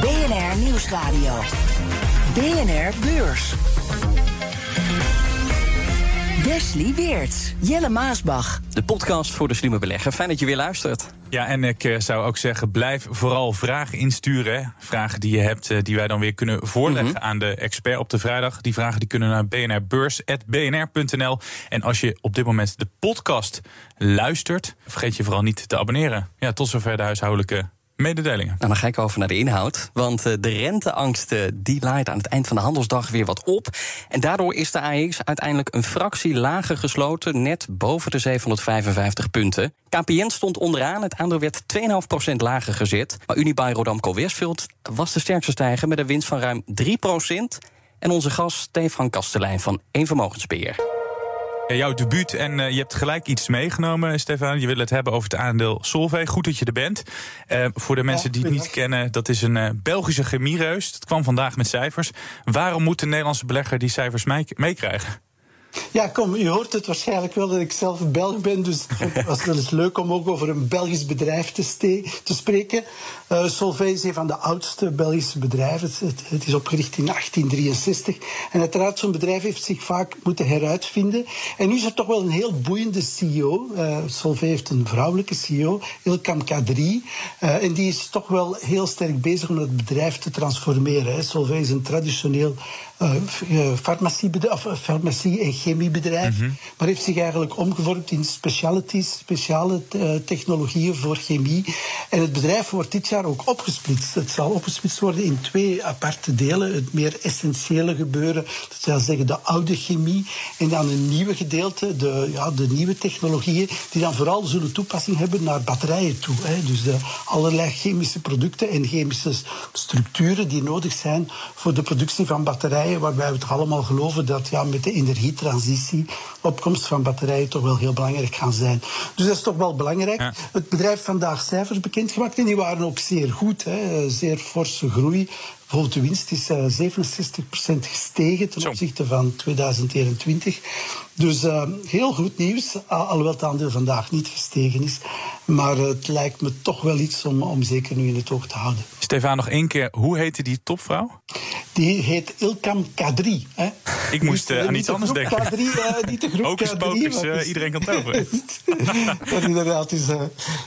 BNR Nieuwsradio. BNR Beurs. Wesley Weerts, Jelle Maasbach. De podcast voor de slimme belegger. Fijn dat je weer luistert. Ja, en ik eh, zou ook zeggen, blijf vooral vragen insturen. Vragen die je hebt, eh, die wij dan weer kunnen voorleggen Mhm. aan de expert op de vrijdag. Die vragen die kunnen naar bnrbeurs.bnr.nl. En als je op dit moment de podcast luistert, vergeet je vooral niet te abonneren. Ja, tot zover de huishoudelijke mededelingen. Nou, dan ga ik over naar de inhoud. Want eh, de renteangst eh, die laait aan het eind van de handelsdag weer wat op. En daardoor is de AX uiteindelijk een fractie lager gesloten, net boven de 755 punten. KPN stond onderaan, het aandeel werd 2,5% lager gezet. Maar Unibail Rodamco Westfield was de sterkste stijger met een winst van ruim 3%. En onze gast Stefan Kastelein van Eén Vermogensbeheer. Jouw debuut en eh, je hebt gelijk iets meegenomen, Stefan. Je wil het hebben over het aandeel Solvay. Goed dat je er bent. Eh, voor de mensen die het niet kennen, dat is een eh, Belgische chemiereus. Het kwam vandaag met cijfers. Waarom moet de Nederlandse belegger die cijfers mee- meekrijgen? Ja, kom, u hoort het waarschijnlijk wel dat ik zelf Belg ben. Dus het was wel eens leuk om ook over een Belgisch bedrijf te, te spreken. Eh Solvay is een van de oudste Belgische bedrijven. Het, is opgericht in 1863. En uiteraard, zo'n bedrijf heeft zich vaak moeten heruitvinden. En nu is er toch wel een heel boeiende CEO. Eh Solvay heeft een vrouwelijke CEO, Ilkam Kadri. Eh, en die is toch wel heel sterk bezig om het bedrijf te transformeren. Hè. Solvay is een traditioneel eh, eh, farmaciebedrijf, of, eh, farmacie- en chemiebedrijf. Maar heeft zich eigenlijk omgevormd in specialities, speciale technologieën voor chemie. En het bedrijf wordt dit jaar ook opgesplitst. Het zal opgesplitst worden in twee aparte delen. Het meer essentiële gebeuren, dat wil zeggen de oude chemie. En dan een nieuwe gedeelte, de, ja, de nieuwe technologieën, die dan vooral zullen toepassing hebben naar batterijen toe. Hè. Dus de, allerlei chemische producten en chemische structuren die nodig zijn voor de productie van batterijen, waarbij we toch allemaal geloven dat ja, met de energietransitie opkomst van batterijen toch wel heel belangrijk gaan zijn. Dus dat is toch wel belangrijk. Ja. Het bedrijf vandaag cijfers bekendgemaakt en die waren ook zeer goed. Hè. Zeer forse groei. Bijvoorbeeld de winst is eh, 67% gestegen ten opzichte van 2021. Dus eh, heel goed nieuws, al- alhoewel het aandeel vandaag niet gestegen is. Maar eh, het lijkt me toch wel iets om, om zeker nu in het oog te houden. Stefan, nog één keer. Hoe heette die topvrouw? Die heet Ilkam Kadri. Hè. Ik moest, Dus, eh, aan iets de anders denken. Kadri, eh, niet de groep Hocus pocus, eh, het is- iedereen kan toveren. maar inderdaad, is,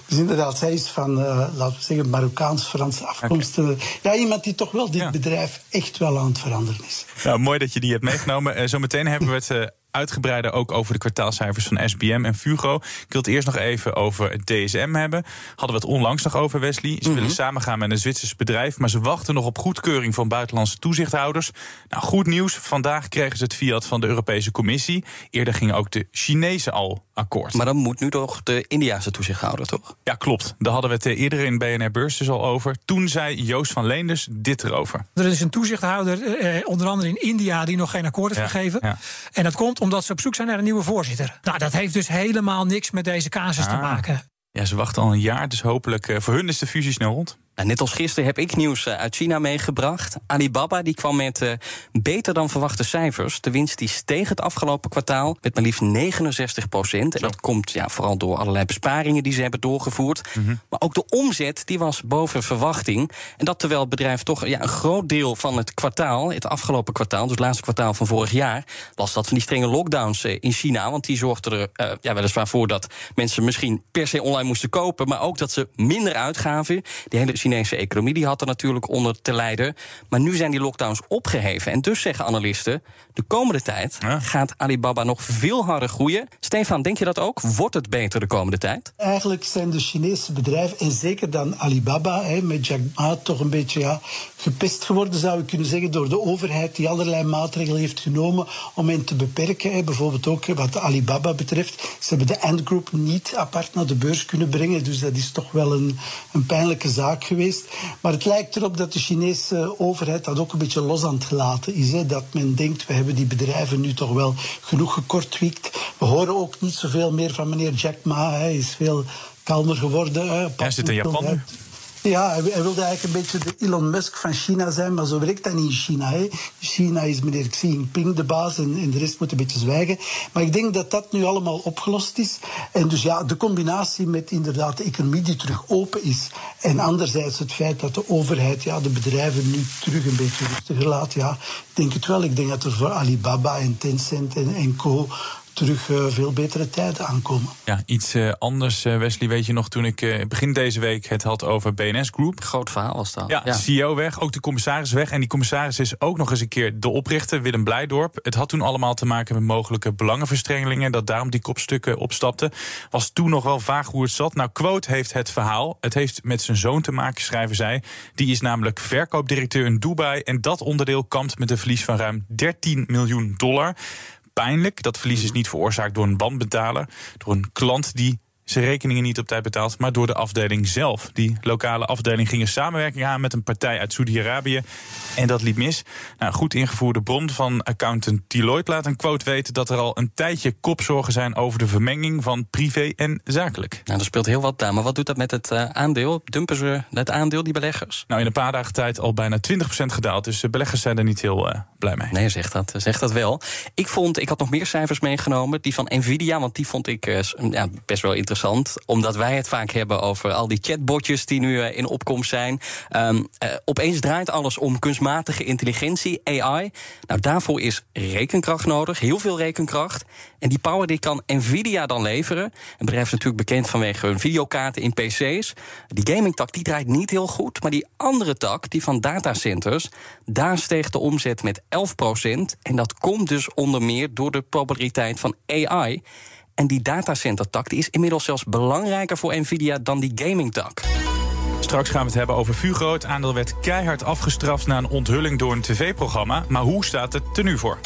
dus inderdaad, zij is van, laten we zeggen, Marokkaans-Franse afkomst. Ja, iemand die toch wel dit Ja. bedrijf echt wel aan het veranderen is. Nou, mooi dat je die hebt meegenomen. Zometeen hebben we het uitgebreider ook over de kwartaalcijfers van SBM en Fugro. Ik wil het eerst nog even over het DSM hebben. Hadden we het onlangs nog over, Wesley. Ze willen samengaan met een Zwitsers bedrijf, maar ze wachten nog op goedkeuring van buitenlandse toezichthouders. Nou, goed nieuws. Vandaag kregen ze het fiat van de Europese Commissie. Eerder gingen ook de Chinezen al akkoord. Maar dan moet nu toch de Indiase toezichthouder, toch? Ja, klopt. Daar hadden we het eh, eerder in BNR Beurs dus al over. Toen zei Joost van Leenders dit erover. Er is een toezichthouder, eh, onder andere in India, die nog geen akkoord heeft Ja, gegeven. ja. En dat komt omdat ze op zoek zijn naar een nieuwe voorzitter. Nou, dat heeft dus helemaal niks met deze casus te Ah. maken. Ja, ze wachten al een jaar, dus hopelijk eh, voor hun is de fusie snel rond. Nou, net als gisteren heb ik nieuws eh, uit China meegebracht. Alibaba die kwam met eh, beter dan verwachte cijfers. De winst die steeg het afgelopen kwartaal met maar liefst 69 procent. En dat komt ja, vooral door allerlei besparingen die ze hebben doorgevoerd. Maar ook de omzet die was boven verwachting. En dat terwijl het bedrijf toch ja, een groot deel van het kwartaal, het afgelopen kwartaal, dus het laatste kwartaal van vorig jaar, last had van die strenge lockdowns eh, in China. Want die zorgden er ja, weliswaar voor dat mensen misschien per se online moesten kopen. Maar ook dat ze minder uitgaven. Die hele Chinese economie die had er natuurlijk onder te lijden. Maar nu zijn die lockdowns opgeheven. En dus zeggen analisten, de komende tijd Ja. gaat Alibaba nog veel harder groeien. Stefan, denk je dat ook? Wordt het beter de komende tijd? Eigenlijk zijn de Chinese bedrijven, en zeker dan Alibaba, hè, met Jack Ma, toch een beetje ja, gepest geworden, zou ik kunnen zeggen, door de overheid die allerlei maatregelen heeft genomen om hen te beperken. Hè. Bijvoorbeeld ook wat Alibaba betreft. Ze hebben de Ant Group niet apart naar de beurs kunnen brengen, dus dat is toch wel een, een pijnlijke zaak geweest. Maar het lijkt erop dat de Chinese overheid dat ook een beetje los aan het laten is. Hè. Dat men denkt, we hebben die bedrijven nu toch wel genoeg gekortwiekt. We horen ook niet zoveel meer van meneer Jack Ma. Hij is veel kalmer geworden. Hij zit in Japan ja, hij, wilde eigenlijk een beetje de Elon Musk van China zijn, maar zo werkt dat niet in China. Hè. China is meneer Xi Jinping de baas en, de rest moet een beetje zwijgen. Maar ik denk dat dat nu allemaal opgelost is. En dus ja, de combinatie met inderdaad de economie die terug open is. En anderzijds het feit dat de overheid ja, de bedrijven nu terug een beetje rustiger laat. Ja, ik denk het wel. Ik denk dat er voor Alibaba en Tencent en, en Co terug uh, veel betere tijden aankomen. Ja, iets uh, anders, uh, Wesley. Weet je nog, toen ik begin deze week het had over BNS Group. Groot verhaal was dat. Ja, CEO weg, ook de commissaris weg. En die commissaris is ook nog eens een keer de oprichter, Willem Blijdorp. Het had toen allemaal te maken met mogelijke belangenverstrengelingen. Dat daarom die kopstukken opstapte. Was toen nog wel vaag hoe het zat. Nou, Quote heeft het verhaal. Het heeft met zijn zoon te maken, schrijven zij. Die is namelijk verkoopdirecteur in Dubai. En dat onderdeel kampt met een verlies van ruim 13 miljoen dollar pijnlijk. Dat verlies is niet veroorzaakt door een bandbetaler, door een klant die zijn rekeningen niet op tijd betaald, maar door de afdeling zelf. Die lokale afdeling ging een samenwerking aan met een partij uit Saudi-Arabië. En dat liep mis. Nou, een goed ingevoerde bron van accountant Deloitte laat een quote weten dat er al een tijdje kopzorgen zijn over de vermenging van privé en zakelijk. Nou, er speelt heel wat daar. Maar wat doet dat met het uh, aandeel? Dumpen ze het aandeel, die beleggers? Nou, in een paar dagen tijd al bijna 20% gedaald. Dus de beleggers zijn er niet heel uh, blij mee. Nee, zegt dat, zegt dat wel. Ik vond, ik had nog meer cijfers meegenomen. Die van Nvidia, want die vond ik uh, ja, best wel interessant omdat wij het vaak hebben over al die chatbotjes die nu eh, in opkomst zijn. Um, uh, opeens draait alles om kunstmatige intelligentie, AI. Nou, daarvoor is rekenkracht nodig, heel veel rekenkracht. En die power die kan Nvidia dan leveren. Een bedrijf is natuurlijk bekend vanwege hun videokaarten in PC's. Die gaming tak die draait niet heel goed. Maar die andere tak, die van datacenters, daar steeg de omzet met 11% En dat komt dus onder meer door de populariteit van AI. En die datacentertak is inmiddels zelfs belangrijker voor Nvidia dan die gaming-tak. Straks gaan we het hebben over Fugro. Het aandeel werd keihard afgestraft na een onthulling door een tv-programma. Maar hoe staat het er nu voor?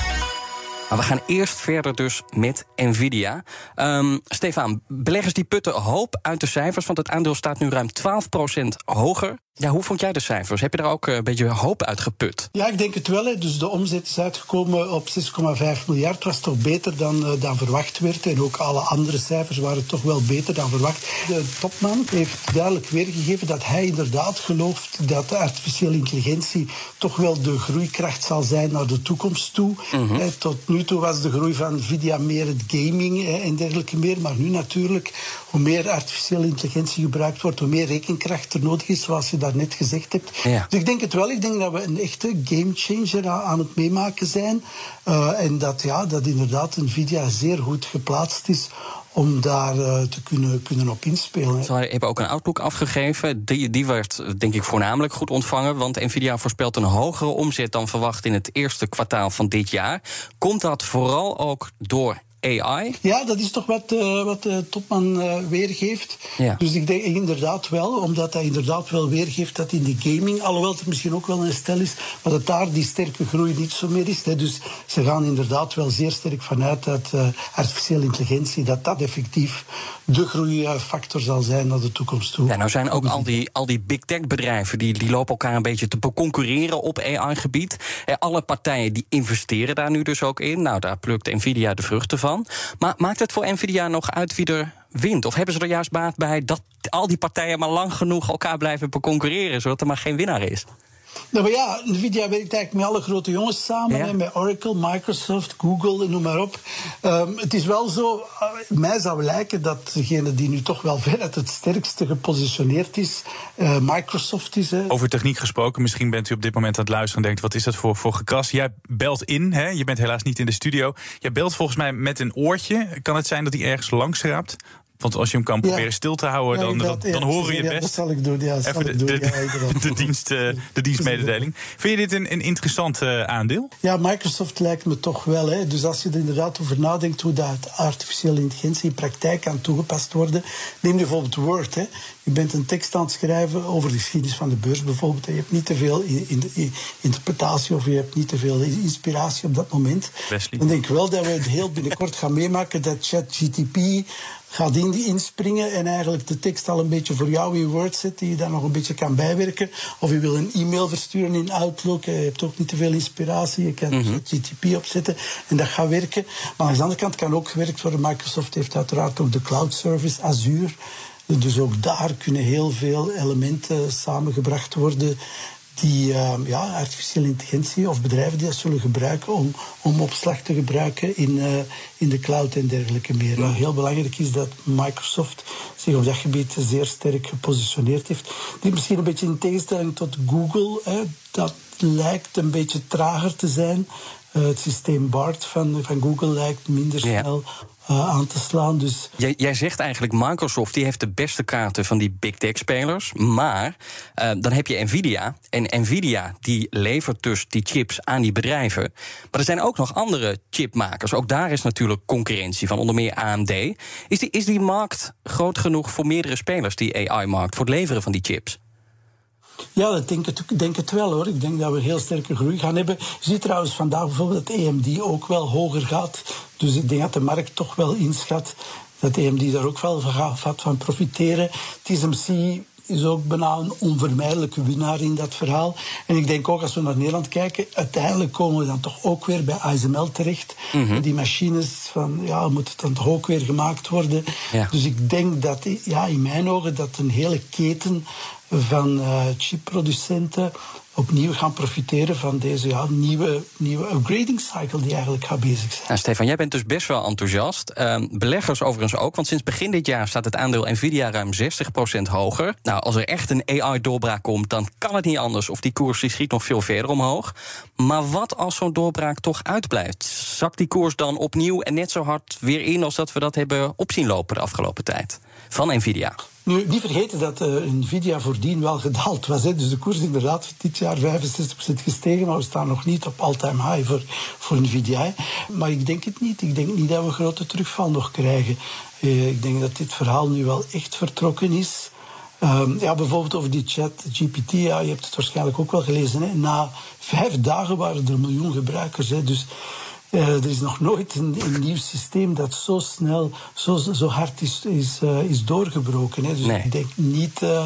Maar we gaan eerst verder dus met Nvidia. Um, Stefan, beleggers die putten hoop uit de cijfers... want het aandeel staat nu ruim 12% hoger ja, hoe vond jij de cijfers? Heb je daar ook eh, een beetje hoop uit geput? Ja, ik denk het wel. Dus de omzet is uitgekomen op 6,5 miljard. was toch beter dan, uh, dan verwacht werd. En ook alle andere cijfers waren toch wel beter dan verwacht. De topman heeft duidelijk weergegeven dat hij inderdaad gelooft dat de artificiële intelligentie toch wel de groeikracht zal zijn naar de toekomst toe. Mm Tot nu toe was de groei van Nvidia meer het gaming en dergelijke meer. Maar nu natuurlijk, hoe meer artificiële intelligentie gebruikt wordt, hoe meer rekenkracht er nodig is, zoals je dat net gezegd hebt. Dus ik denk het wel. Ik denk dat we een echte gamechanger aan het meemaken zijn. Uh, en dat, ja, dat inderdaad Nvidia zeer goed geplaatst is om daar uh, te kunnen, kunnen op inspelen. Ze hebben ook een outlook afgegeven. Die, die werd denk ik voornamelijk goed ontvangen. Want Nvidia voorspelt een hogere omzet dan verwacht in het eerste kwartaal van dit jaar. Komt dat vooral ook door AI? Ja, dat is toch wat, uh, wat de topman uh, weergeeft. Ja. Dus ik denk inderdaad wel, omdat hij inderdaad wel weergeeft dat in die gaming, alhoewel het misschien ook wel een stel is, maar dat daar die sterke groei niet zo meer is. Hè. Dus ze gaan inderdaad wel zeer sterk vanuit dat artificiële intelligentie, dat dat effectief de groeifactor zal zijn naar de toekomst toe. Ja, nou zijn ook al die, al die big tech bedrijven, die, die lopen elkaar een beetje te concurreren op AI-gebied. Alle partijen die investeren daar nu dus ook in. Nou, daar plukt Nvidia de vruchten van. Maar maakt het voor Nvidia nog uit wie er wint? Of hebben ze er juist baat bij dat al die partijen maar lang genoeg elkaar blijven concurreren, zodat er maar geen winnaar is? Nou maar ja, Nvidia werkt eigenlijk met alle grote jongens samen. Met Oracle, Microsoft, Google, noem maar op. Um, het is wel zo, uh, mij zou lijken dat degene die nu toch wel veruit het sterkste gepositioneerd is, uh, Microsoft is. Hè. Over techniek gesproken, misschien bent u op dit moment aan het luisteren en denkt, wat is dat voor, voor gekras? Jij belt in, hè? je bent helaas niet in de studio. Jij belt volgens mij met een oortje. Kan het zijn dat hij ergens langs raapt? Want als je hem kan proberen stil te houden, dan, dan, dan horen je best. dat zal ik doen, ja. Even de, doen, de, dienst, eh, de dienstmededeling. Vind je dit een, een interessant uh, aandeel? Ja, Microsoft lijkt me toch wel. Hè. Dus als je er inderdaad over nadenkt hoe dat artificiële intelligentie in praktijk kan toegepast worden. Neem bijvoorbeeld Word. Hè. Je bent een tekst aan het schrijven over de geschiedenis van de beurs bijvoorbeeld. En je hebt niet te veel in, in, in interpretatie of je hebt niet te veel inspiratie op dat moment. Wesley. Dan denk ik wel dat we het heel binnenkort gaan meemaken dat ChatGTP gaat in die inspringen en eigenlijk de tekst al een beetje voor jou in Word zet, die je daar nog een beetje kan bijwerken. Of je wil een e-mail versturen in Outlook, je hebt ook niet te veel inspiratie, je kan Mhm. GTP opzetten en dat gaat werken. Maar aan de andere kant kan ook gewerkt worden. Microsoft heeft uiteraard ook de cloud service Azure. Dus ook daar kunnen heel veel elementen samengebracht worden die eh, ja, artificiële intelligentie of bedrijven die dat zullen gebruiken om, om opslag te gebruiken in, eh, in de cloud en dergelijke meer. Heel belangrijk is dat Microsoft zich op dat gebied zeer sterk gepositioneerd heeft. Dit misschien een beetje in tegenstelling tot Google. Hè, dat lijkt een beetje trager te zijn. Eh, het systeem BART van, van Google lijkt minder snel eh, aan te slaan. Dus Jij, jij zegt eigenlijk Microsoft die heeft de beste kaarten van die big tech spelers. Maar eh, dan heb je Nvidia. En Nvidia die levert dus die chips aan die bedrijven. Maar er zijn ook nog andere chipmakers. Ook daar is natuurlijk concurrentie van onder meer AMD. Is die, is die markt groot genoeg voor meerdere spelers, die AI-markt, voor het leveren van die chips? Ja, ik denk het, ik denk het wel hoor. Ik denk dat we heel sterke groei gaan hebben. Je ziet trouwens vandaag bijvoorbeeld dat AMD ook wel hoger gaat. Dus ik denk dat de markt toch wel inschat dat AMD daar ook wel van gaat van profiteren. TSMC is ook bijna een onvermijdelijke winnaar in dat verhaal. En ik denk ook als we naar Nederland kijken, uiteindelijk komen we dan toch ook weer bij ASML terecht. Die machines van, ja, moeten dan toch ook weer gemaakt worden. Ja. Dus ik denk dat, ja, in mijn ogen, dat een hele keten van eh, chipproducenten opnieuw gaan profiteren van deze ja, nieuwe, nieuwe upgrading cycle die eigenlijk gaat bezig zijn. Nou, Stefan, jij bent dus best wel enthousiast. Ehm, beleggers overigens ook, want sinds begin dit jaar staat het aandeel Nvidia ruim 60% hoger. Nou, als er echt een AI-doorbraak komt, dan kan het niet anders. Of die koers die schiet nog veel verder omhoog. Maar wat als zo'n doorbraak toch uitblijft? Zakt die koers dan opnieuw en net zo hard weer in als dat we dat hebben opzien lopen de afgelopen tijd? Van Nvidia. Nu, niet vergeten dat eh, Nvidia voordien wel gedaald was. Hè. Dus de koers inderdaad dit jaar 65% gestegen, maar we staan nog niet op all-time high voor, voor Nvidia. Maar ik denk het niet. Ik denk niet dat we grote terugval nog krijgen. Eh, ik denk dat dit verhaal nu wel echt vertrokken is. Ehm, ja, bijvoorbeeld over die chat GPT, ja, je hebt het waarschijnlijk ook wel gelezen. Hè. Na vijf dagen waren er een miljoen gebruikers. Hè. Dus eh, er is nog nooit een, een nieuw systeem dat zo snel, zo, zo hard is, is, eh, is doorgebroken. Hè. Dus Nee. ik denk niet. eh,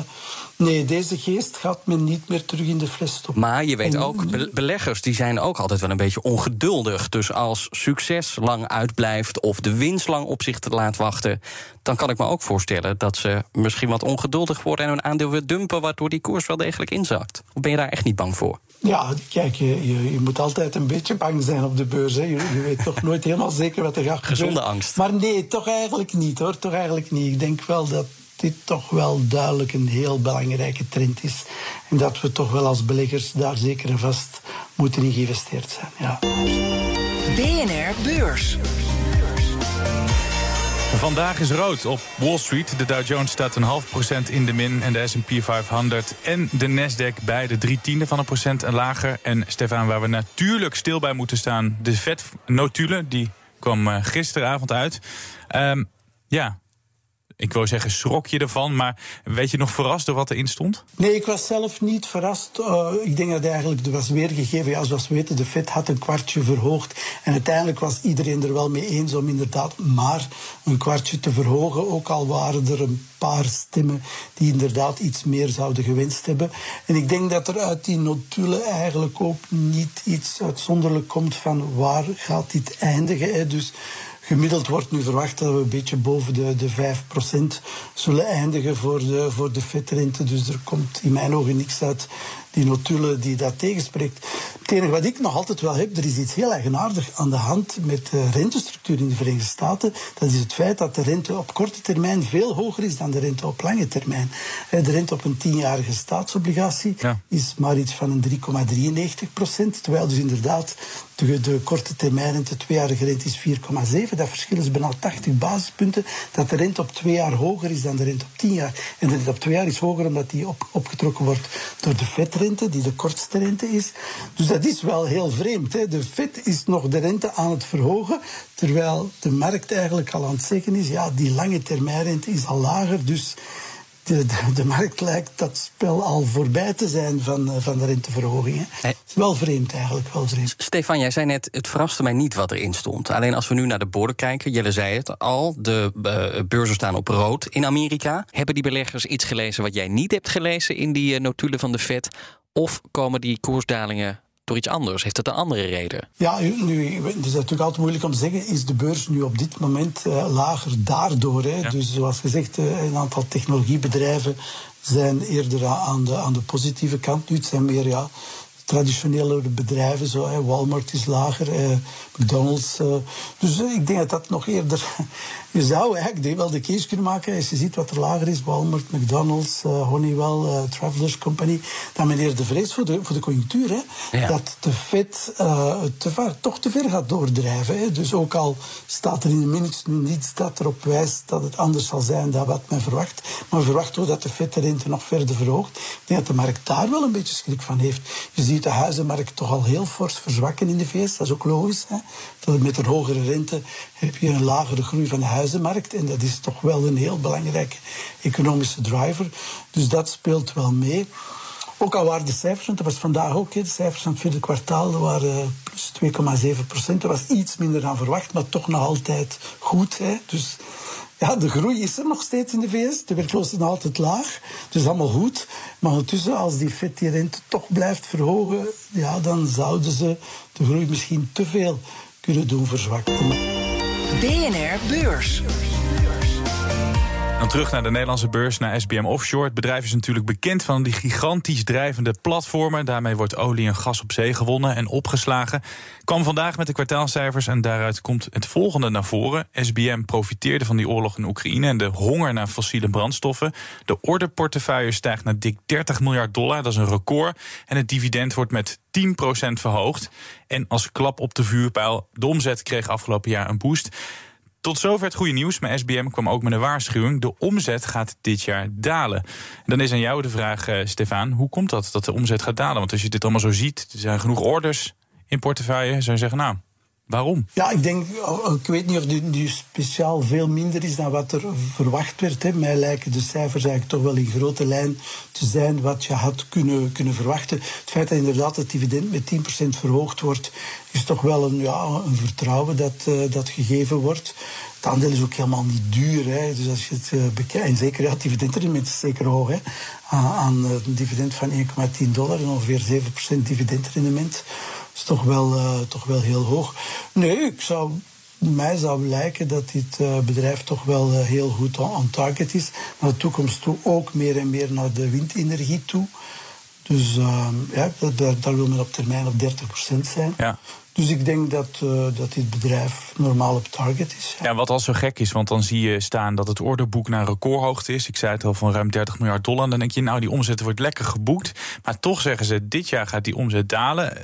nee, deze geest gaat men niet meer terug in de fles stoppen. Maar je weet En- ook, be- beleggers die zijn ook altijd wel een beetje ongeduldig. Dus als succes lang uitblijft of de winst lang op zich te laat wachten, dan kan ik me ook voorstellen dat ze misschien wat ongeduldig worden en hun aandeel weer dumpen, waardoor die koers wel degelijk inzakt. Of ben je daar echt niet bang voor? Ja, kijk, je, je, je moet altijd een beetje bang zijn op de beurs. Hè. Je, je weet toch nooit helemaal zeker wat er gaat gebeuren. Gezonde angst. Maar nee, toch eigenlijk niet hoor. Toch eigenlijk niet. Ik denk wel dat dit toch wel duidelijk een heel belangrijke trend is. En dat we toch wel als beleggers daar zeker en vast moeten in geïnvesteerd zijn. Ja. BNR Beurs. Vandaag is rood op Wall Street. De Dow Jones staat een half procent in de min en de S&P 500 en de Nasdaq beide drie tiende van een procent en lager. En Stefan, waar we natuurlijk stil bij moeten staan, de Fed-notulen, die kwam eh, gisteravond uit. Ehm, ja, ik wou zeggen schrok je ervan, maar weet je nog verrast door wat erin stond? Nee, ik was zelf niet verrast. Uh, ik denk dat eigenlijk er was weergegeven. Ja, zoals we weten, de Fed had een kwartje verhoogd. En uiteindelijk was iedereen er wel mee eens om inderdaad maar een kwartje te verhogen. Ook al waren er een paar stemmen die inderdaad iets meer zouden gewenst hebben. En ik denk dat er uit die notulen eigenlijk ook niet iets uitzonderlijk komt van waar gaat dit eindigen. Hè? Dus Gemiddeld wordt nu verwacht dat we een beetje boven de, de 5% zullen eindigen voor de, voor de vetrente. Dus er komt in mijn ogen niks uit die notulen die dat tegenspreekt. Het enige wat ik nog altijd wel heb, er is iets heel eigenaardig aan de hand met de rentestructuur in de Verenigde Staten. Dat is het feit dat de rente op korte termijn veel hoger is dan de rente op lange termijn. De rente op een tienjarige staatsobligatie Ja. is maar iets van een 3,93 procent. Terwijl dus inderdaad de, de korte termijn rente, tweejarige rente is 4,7. Dat verschil is bijna 80 basispunten. Dat de rente op twee jaar hoger is dan de rente op tien jaar. En de rente op twee jaar is hoger omdat die op, opgetrokken wordt door de vetrente, die de kortste rente is. Dus dat is wel heel vreemd. Hè? De vet is nog de rente aan het verhogen, terwijl de markt eigenlijk al aan het zeggen is, ja, die lange termijnrente is al lager, dus de, de, de, markt lijkt dat spel al voorbij te zijn van, van de renteverhogingen. Is wel vreemd eigenlijk, wel vreemd. Stefan, jij zei net, het verraste mij niet wat erin stond. Alleen als we nu naar de borden kijken, Jelle zei het al, de uh, beurzen staan op rood in Amerika. Hebben die beleggers iets gelezen wat jij niet hebt gelezen in die uh, notulen van de Fed? Of komen die koersdalingen door iets anders? Heeft dat een andere reden? Ja, nu, het is natuurlijk altijd moeilijk om te zeggen, is de beurs nu op dit moment uh, lager daardoor? Hè? Ja. Dus zoals gezegd, uh, een aantal technologiebedrijven zijn eerder aan de, aan de positieve kant. Nu, het zijn meer ja, traditionele bedrijven, zo, hè, Walmart is lager, eh, McDonald's. Eh, dus eh, ik denk dat dat nog eerder. Je zou eigenlijk wel de case kunnen maken als je ziet wat er lager is: Walmart, McDonald's, Honeywell, Travelers Company. Dan meneer de vrees voor de, voor de conjunctuur. Hè, ja. Dat de Fed te ver, toch te ver gaat doordrijven. Hè. Dus ook al staat er in de minutes nu niets dat erop wijst dat het anders zal zijn dan wat men verwacht. Maar we verwachten ook dat de Fed de rente nog verder verhoogt. Ik denk dat de markt daar wel een beetje schrik van heeft. Je ziet de huizenmarkt toch al heel fors verzwakken in de VS. Dat is ook logisch. Hè? Met een hogere rente heb je een lagere groei van de huizenmarkt. En dat is toch wel een heel belangrijke economische driver. Dus dat speelt wel mee. Ook al waren de cijfers, want dat was vandaag ook, de cijfers van het vierde kwartaal waren plus 2,7 procent. Dat was iets minder dan verwacht, maar toch nog altijd goed. Hè? Dus ja, de groei is er nog steeds in de VS. De werkloosheid is altijd laag. Dus allemaal goed. Maar ondertussen, als die FED die rente toch blijft verhogen, ja, dan zouden ze de groei misschien te veel kunnen doen verzwakken. BNR Beurs. Dan terug naar de Nederlandse beurs, naar SBM Offshore. Het bedrijf is natuurlijk bekend van die gigantisch drijvende platformen. Daarmee wordt olie en gas op zee gewonnen en opgeslagen. Kwam vandaag met de kwartaalcijfers en daaruit komt het volgende naar voren. SBM profiteerde van die oorlog in Oekraïne en de honger naar fossiele brandstoffen. De orderportefeuille stijgt naar dik 30 miljard dollar, dat is een record. En het dividend wordt met 10% verhoogd. En als klap op de vuurpijl, de omzet kreeg afgelopen jaar een boost. Tot zover het goede nieuws, maar SBM kwam ook met een waarschuwing. De omzet gaat dit jaar dalen. En dan is aan jou de vraag, uh, Stefan, hoe komt dat dat de omzet gaat dalen? Want als je dit allemaal zo ziet, er zijn genoeg orders in portefeuille, zou je zeggen, nou, Waarom? Ja, ik denk, oh, ik weet niet of die, die speciaal veel minder is dan wat er verwacht werd. Hè. Mij lijken de cijfers eigenlijk toch wel in grote lijn te zijn wat je had kunnen, kunnen verwachten. Het feit dat inderdaad het dividend met 10% verhoogd wordt, is toch wel een, ja, een vertrouwen dat, uh, dat gegeven wordt. Het aandeel is ook helemaal niet duur. Hè. Dus als je het uh, bekijkt, en zeker ja, het dividendrendement is zeker hoog. Hè. Aan, aan een dividend van 1,10 dollar en ongeveer 7% dividendrendement is toch wel, uh, toch wel heel hoog. Nee, ik zou, mij zou lijken dat dit uh, bedrijf toch wel uh, heel goed on target is. Naar de toekomst toe ook meer en meer naar de windenergie toe. Dus ja, daar, daar wil men op termijn op 30% zijn. Ja. Dus ik denk dat, uh, dat dit bedrijf normaal op target is. Ja. ja, wat al zo gek is, want dan zie je staan dat het orderboek naar recordhoogte is. Ik zei het al van ruim 30 miljard dollar. Dan denk je, nou, die omzet wordt lekker geboekt. Maar toch zeggen ze, dit jaar gaat die omzet dalen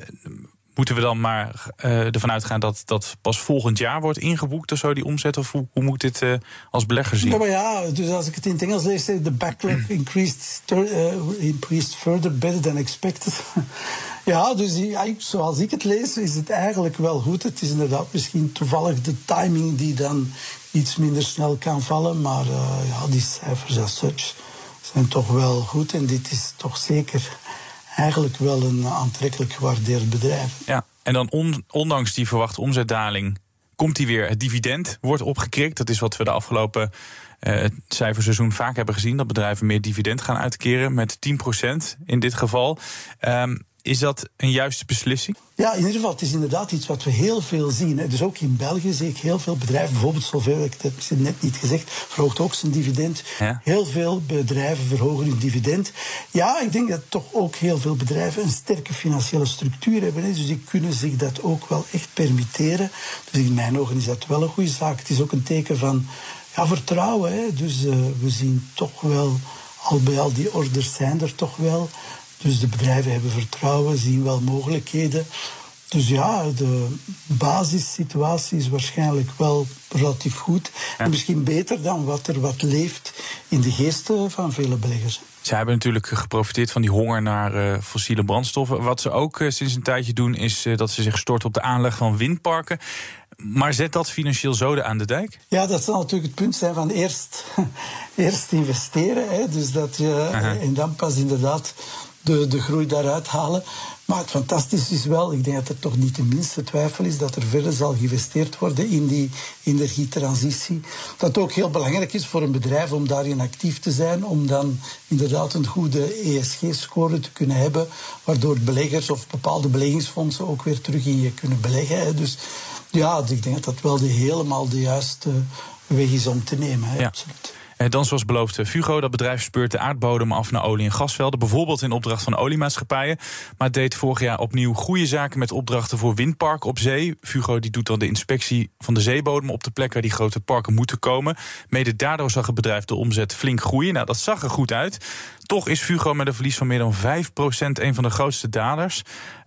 moeten we dan maar uh, ervan uitgaan dat dat pas volgend jaar wordt ingeboekt of zo, die omzet? Of hoe, hoe moet dit uh, als belegger zien? Ja, maar ja, dus als ik het in het Engels lees, de backlog increased, uh, increased further better than expected. ja, dus die, zoals ik het lees, is het eigenlijk wel goed. Het is inderdaad misschien toevallig de timing die dan iets minder snel kan vallen. Maar ja, die cijfers as such zijn toch wel goed. En dit is toch zeker eigenlijk wel een aantrekkelijk gewaardeerd bedrijf. Ja, en dan on, ondanks die verwachte omzetdaling komt hij weer. Het dividend wordt opgekrikt. Dat is wat we de afgelopen uh, cijferseizoen vaak hebben gezien. Dat bedrijven meer dividend gaan uitkeren met 10% in dit geval. Um, is dat een juiste beslissing? Ja, in ieder geval, het is inderdaad iets wat we heel veel zien. Dus ook in België zie ik heel veel bedrijven, bijvoorbeeld Solvay, ik heb het net niet gezegd, verhoogt ook zijn dividend. Ja. Heel veel bedrijven verhogen hun dividend. Ja, ik denk dat toch ook heel veel bedrijven een sterke financiële structuur hebben. Dus die kunnen zich dat ook wel echt permitteren. Dus in mijn ogen is dat wel een goede zaak. Het is ook een teken van ja, vertrouwen. Hè. Dus uh, we zien toch wel, al bij al die orders zijn er toch wel. Dus de bedrijven hebben vertrouwen, zien wel mogelijkheden. Dus ja, de basissituatie is waarschijnlijk wel relatief goed. En misschien beter dan wat er wat leeft in de geesten van vele beleggers. Zij hebben natuurlijk geprofiteerd van die honger naar uh, fossiele brandstoffen. Wat ze ook uh, sinds een tijdje doen, is uh, dat ze zich storten op de aanleg van windparken. Maar zet dat financieel zoden aan de dijk? Ja, dat zal natuurlijk het punt zijn van eerst, eerst investeren. Hè, dus dat je, en dan pas inderdaad de, de groei daaruit halen. Maar het fantastische is wel, ik denk dat er toch niet de minste twijfel is dat er verder zal geïnvesteerd worden in die energietransitie. Dat ook heel belangrijk is voor een bedrijf om daarin actief te zijn, om dan inderdaad een goede ESG-score te kunnen hebben, waardoor beleggers of bepaalde beleggingsfondsen ook weer terug in je kunnen beleggen. Dus ja, ik denk dat dat wel de, helemaal de juiste weg is om te nemen. Hè, ja. Absoluut. En dan zoals beloofd, Fugo, dat bedrijf speurt de aardbodem af naar olie- en gasvelden. Bijvoorbeeld in opdracht van oliemaatschappijen. Maar deed vorig jaar opnieuw goede zaken met opdrachten voor windparken op zee. Fugo die doet dan de inspectie van de zeebodem op de plek waar die grote parken moeten komen. Mede daardoor zag het bedrijf de omzet flink groeien. Nou, dat zag er goed uit. Toch is Fugo met een verlies van meer dan 5% een van de grootste dalers.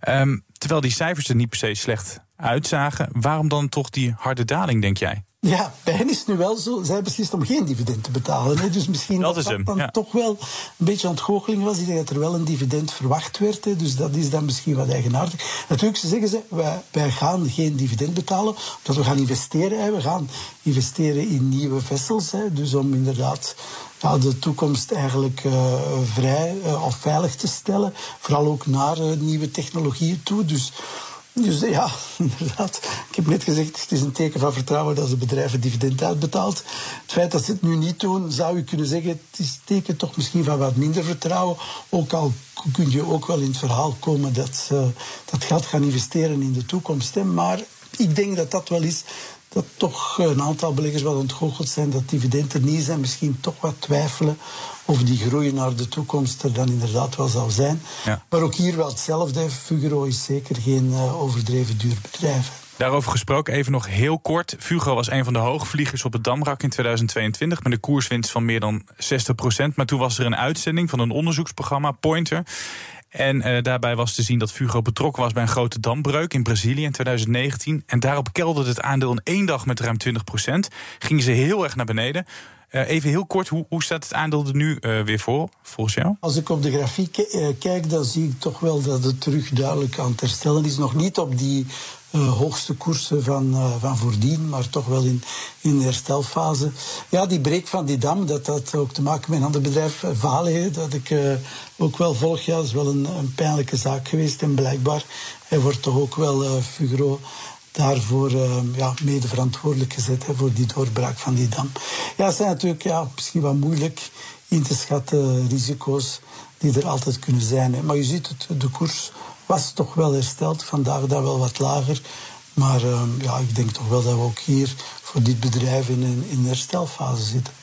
Um, terwijl die cijfers er niet per se slecht uitzagen. Waarom dan toch die harde daling, denk jij? Ja, bij hen is het nu wel zo. Zij beslist om geen dividend te betalen. Hè. Dus misschien dat, dat, dat dan ja. toch wel een beetje ontgoocheling was. Ik denk dat er wel een dividend verwacht werd. Hè. Dus dat is dan misschien wat eigenaardig. Natuurlijk zeggen ze, wij, wij gaan geen dividend betalen. Omdat we gaan investeren. Hè. We gaan investeren in nieuwe vessels. Hè. Dus om inderdaad ja, de toekomst eigenlijk uh, vrij uh, of veilig te stellen. Vooral ook naar uh, nieuwe technologieën toe. Dus... Dus ja, inderdaad. Ik heb net gezegd, het is een teken van vertrouwen dat de bedrijven dividend uitbetaalt. Het feit dat ze het nu niet doen, zou je kunnen zeggen, het is een teken toch misschien van wat minder vertrouwen. Ook al kun je ook wel in het verhaal komen dat ze dat geld gaan investeren in de toekomst. Maar ik denk dat dat wel is dat toch een aantal beleggers wel ontgoocheld zijn dat dividenden niet zijn. Misschien toch wat twijfelen of die groei naar de toekomst er dan inderdaad wel zal zijn. Ja. Maar ook hier wel hetzelfde. Fugro is zeker geen uh, overdreven duur bedrijf. Daarover gesproken, even nog heel kort. Fugro was een van de hoogvliegers op het Damrak in 2022... met een koerswinst van meer dan 60% Maar toen was er een uitzending van een onderzoeksprogramma, Pointer... En uh, daarbij was te zien dat Fugro betrokken was bij een grote dambreuk in Brazilië in 2019. En daarop kelderde het aandeel in één dag met ruim 20 procent. Gingen ze heel erg naar beneden. Uh, even heel kort, hoe, hoe, staat het aandeel er nu uh, weer voor, volgens jou? Als ik op de grafiek uh, kijk, dan zie ik toch wel dat het terug duidelijk aan het herstellen is. Nog niet op die hoogste koersen van, van voordien, maar toch wel in, in de herstelfase. Ja, die breek van die dam, dat had ook te maken met een ander bedrijf, Vale, dat ik ook wel volg. Ja, dat is wel een, een pijnlijke zaak geweest. En blijkbaar hij wordt toch ook wel Fugro daarvoor uh, ja, mede verantwoordelijk gezet hè, voor die doorbraak van die dam. Ja, het zijn natuurlijk ja, misschien wat moeilijk in te schatten risico's die er altijd kunnen zijn. Hè. Maar je ziet het, de koers was toch wel hersteld, vandaag dan wel wat lager. Maar uh, ja, ik denk toch wel dat we ook hier voor dit bedrijf in een, in herstelfase zitten.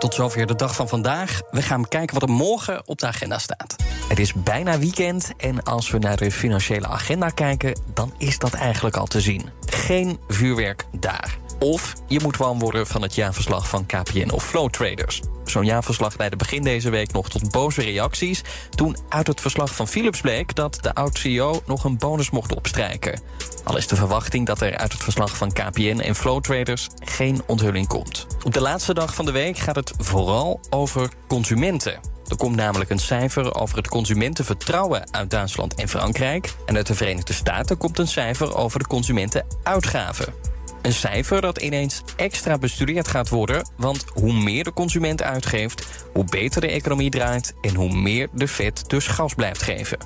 Tot zover de dag van vandaag. We gaan kijken wat er morgen op de agenda staat. Het is bijna weekend en als we naar de financiële agenda kijken... dan is dat eigenlijk al te zien. Geen vuurwerk daar. Of je moet warm worden van het jaarverslag van KPN of Flow Traders. Zo'n jaarverslag leidde begin deze week nog tot boze reacties... toen uit het verslag van Philips bleek dat de oud-CEO nog een bonus mocht opstrijken. Al is de verwachting dat er uit het verslag van KPN en Flow Traders geen onthulling komt. Op de laatste dag van de week gaat het vooral over consumenten. Er komt namelijk een cijfer over het consumentenvertrouwen uit Duitsland en Frankrijk. En uit de Verenigde Staten komt een cijfer over de consumentenuitgaven. Een cijfer dat ineens extra bestudeerd gaat worden. Want hoe meer de consument uitgeeft, hoe beter de economie draait en hoe meer de vet dus gas blijft geven.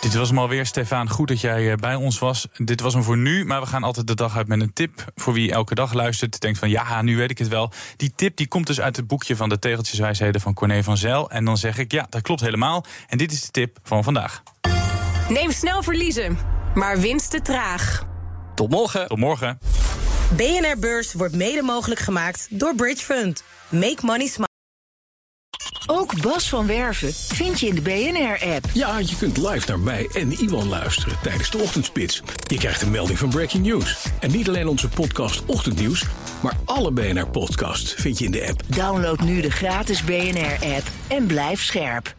Dit was hem alweer, Stefan. Goed dat jij bij ons was. Dit was hem voor nu, maar we gaan altijd de dag uit met een tip. Voor wie elke dag luistert, denkt van ja, nu weet ik het wel. Die tip die komt dus uit het boekje van de Tegeltjeswijsheden van Corné van Zijl. En dan zeg ik ja, dat klopt helemaal. En dit is de tip van vandaag. Neem snel verliezen, maar winst te traag. Tot morgen. Tot morgen. BNR Beurs wordt mede mogelijk gemaakt door Bridge Fund. Make money smile. Ook Bas van Werven vind je in de BNR-app. Ja, je kunt live naar mij en Iwan luisteren tijdens de ochtendspits. Je krijgt een melding van Breaking News. En niet alleen onze podcast Ochtendnieuws, maar alle BNR-podcasts vind je in de app. Download nu de gratis BNR-app en blijf scherp.